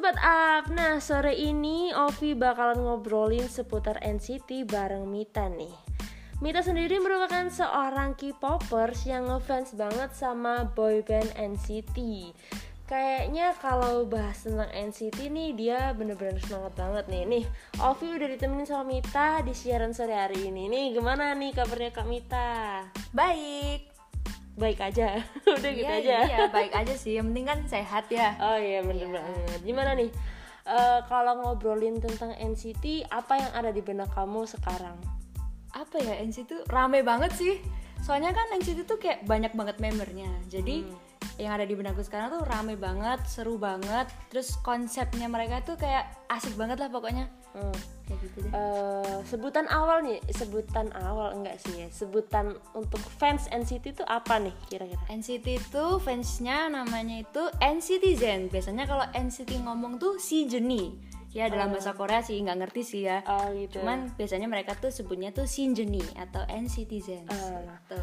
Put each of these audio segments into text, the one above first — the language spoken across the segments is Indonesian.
Sobat Up, nah sore ini Ovi bakalan ngobrolin seputar NCT bareng Mita nih Mita sendiri merupakan seorang K-popers yang ngefans banget sama boyband NCT Kayaknya kalau bahas tentang NCT nih dia bener-bener semangat banget nih Nih Ovi udah ditemenin sama Mita di siaran sore hari ini Nih gimana nih kabarnya Kak Mita? Baik. Baik aja, udah gitu Iya, aja Iya, baik aja sih. Yang penting kan sehat ya. Oh iya bener Iya. banget. Gimana nih? Eh, kalau ngobrolin tentang NCT, apa yang ada di benak kamu sekarang? Apa ya NCT tuh rame banget sih. Soalnya kan NCT tuh kayak banyak banget membernya. Jadi yang ada di benakku sekarang tuh rame banget, seru banget. Terus konsepnya mereka tuh kayak asik banget lah pokoknya. Hmm. Kayak gitu deh. Eh, sebutan awal nih, sebutan awal enggak sih ya? Sebutan untuk fans NCT itu apa nih kira-kira? NCT itu fansnya namanya itu NCTzen. Biasanya kalau NCT ngomong tuh si Jeni. Ya dalam bahasa Korea sih nggak ngerti sih ya. Oh gitu. Cuman biasanya mereka tuh sebutnya tuh Shinjeni atau NCTzen. Ah. gitu.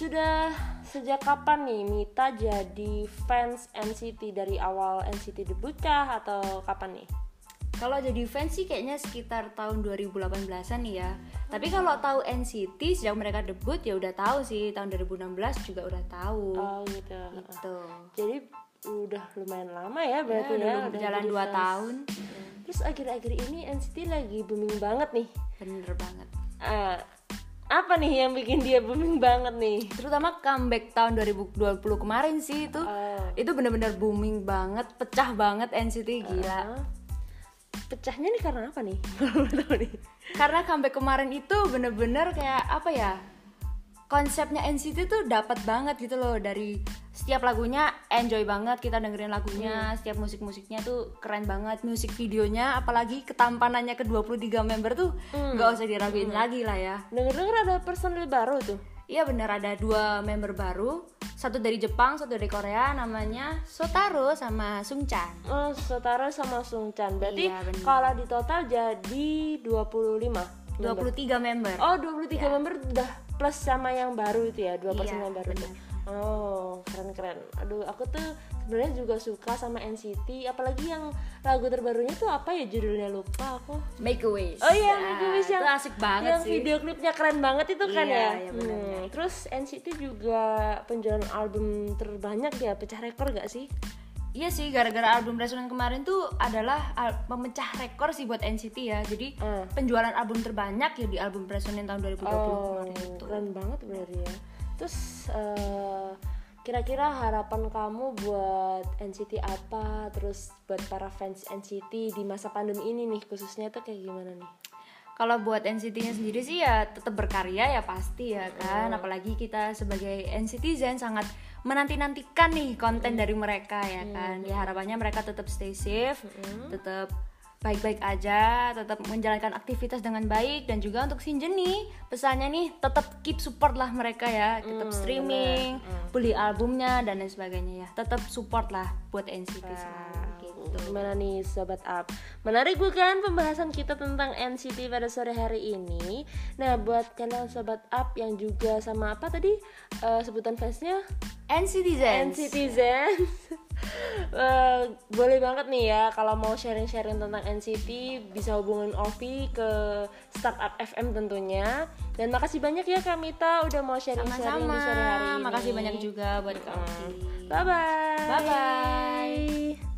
Sudah sejak kapan nih Mita jadi fans NCT dari awal NCT debut kah atau kapan nih? Kalau jadi fans sih kayaknya sekitar tahun 2018-an nih ya. Tapi kalau tahu NCT sejak mereka debut ya udah tahu sih tahun 2016 juga udah tahu. Oh gitu. Gitu. Jadi udah lumayan lama ya berarti udah ya, udah berjalan jadi 2 fans. tahun. Terus akhir-akhir ini NCT lagi booming banget nih. Bener banget. Eh, apa nih yang bikin dia booming banget nih? Terutama comeback tahun 2020 kemarin sih itu. Oh. Itu bener-bener booming banget, pecah banget NCT gila. Hah? Pecahnya nih karena apa nih? Nih. karena comeback kemarin itu bener-bener kayak apa ya konsepnya NCT tuh dapat banget gitu loh. Dari setiap lagunya enjoy banget kita dengerin lagunya. Setiap musik-musiknya tuh keren banget. Musik videonya apalagi ketampanannya ke 23 member tuh nggak usah diraguin lagi lah ya. Dengar-dengar ada personil baru tuh. iya bener ada dua member baru. Satu dari Jepang satu dari Korea namanya Sotaro sama Sungchan. Oh, Sotaro sama Sungchan. Berarti Iya, kalau di total jadi 25. 23 member Oh, 23 member udah plus sama yang baru itu ya, dua persen Iya, yang baru. bener. Oh, keren-keren. Aduh, aku tuh sebenarnya juga suka sama NCT, apalagi yang lagu terbarunya tuh apa ya judulnya lupa aku. Make a Wish Oh iya, Make a Wish yang itu asik banget yang sih video klipnya keren banget itu kan Iya, ya. iya, bener, Hmm, Terus NCT juga penjualan album terbanyak ya, pecah rekor gak sih? Iya sih, gara-gara album Resonance kemarin tuh adalah al- pemecah rekor sih buat NCT ya. Jadi Hmm. penjualan album terbanyak ya di album Resonance tahun 2020 Oh, kemarin itu. keren banget berarti ya. Terus eh, kira-kira harapan kamu buat NCT apa? Terus buat para fans NCT di masa pandemi ini nih khususnya tuh kayak gimana nih? Kalau buat NCT-nya sendiri sih ya tetap berkarya ya pasti ya Hmm. kan. Apalagi kita sebagai NCTzen sangat menanti-nantikan nih konten Hmm. dari mereka ya kan. Ya harapannya mereka tetap stay safe, Hmm. tetap baik-baik aja, tetap menjalankan aktivitas dengan baik dan juga untuk Shinjen nih pesannya nih tetap keep support lah mereka ya, tetap Hmm, streaming, beli albumnya dan lain sebagainya ya. Tetap support lah buat NCT selalu gitu. Gimana nih Sobat Up? Menarik bukan pembahasan kita tentang NCT pada sore hari ini Nah buat kalian Sobat Up yang juga sama apa tadi eh, sebutan fansnya? NCTzen. NCTzen Eh, boleh banget nih ya kalau mau sharing-sharing tentang NCT bisa hubungin Ovi ke Startup FM tentunya dan makasih banyak ya Kak Mita udah mau sharing-sharing di sore hari ini Makasih banyak juga buat Kak Ovi. bye bye Bye bye.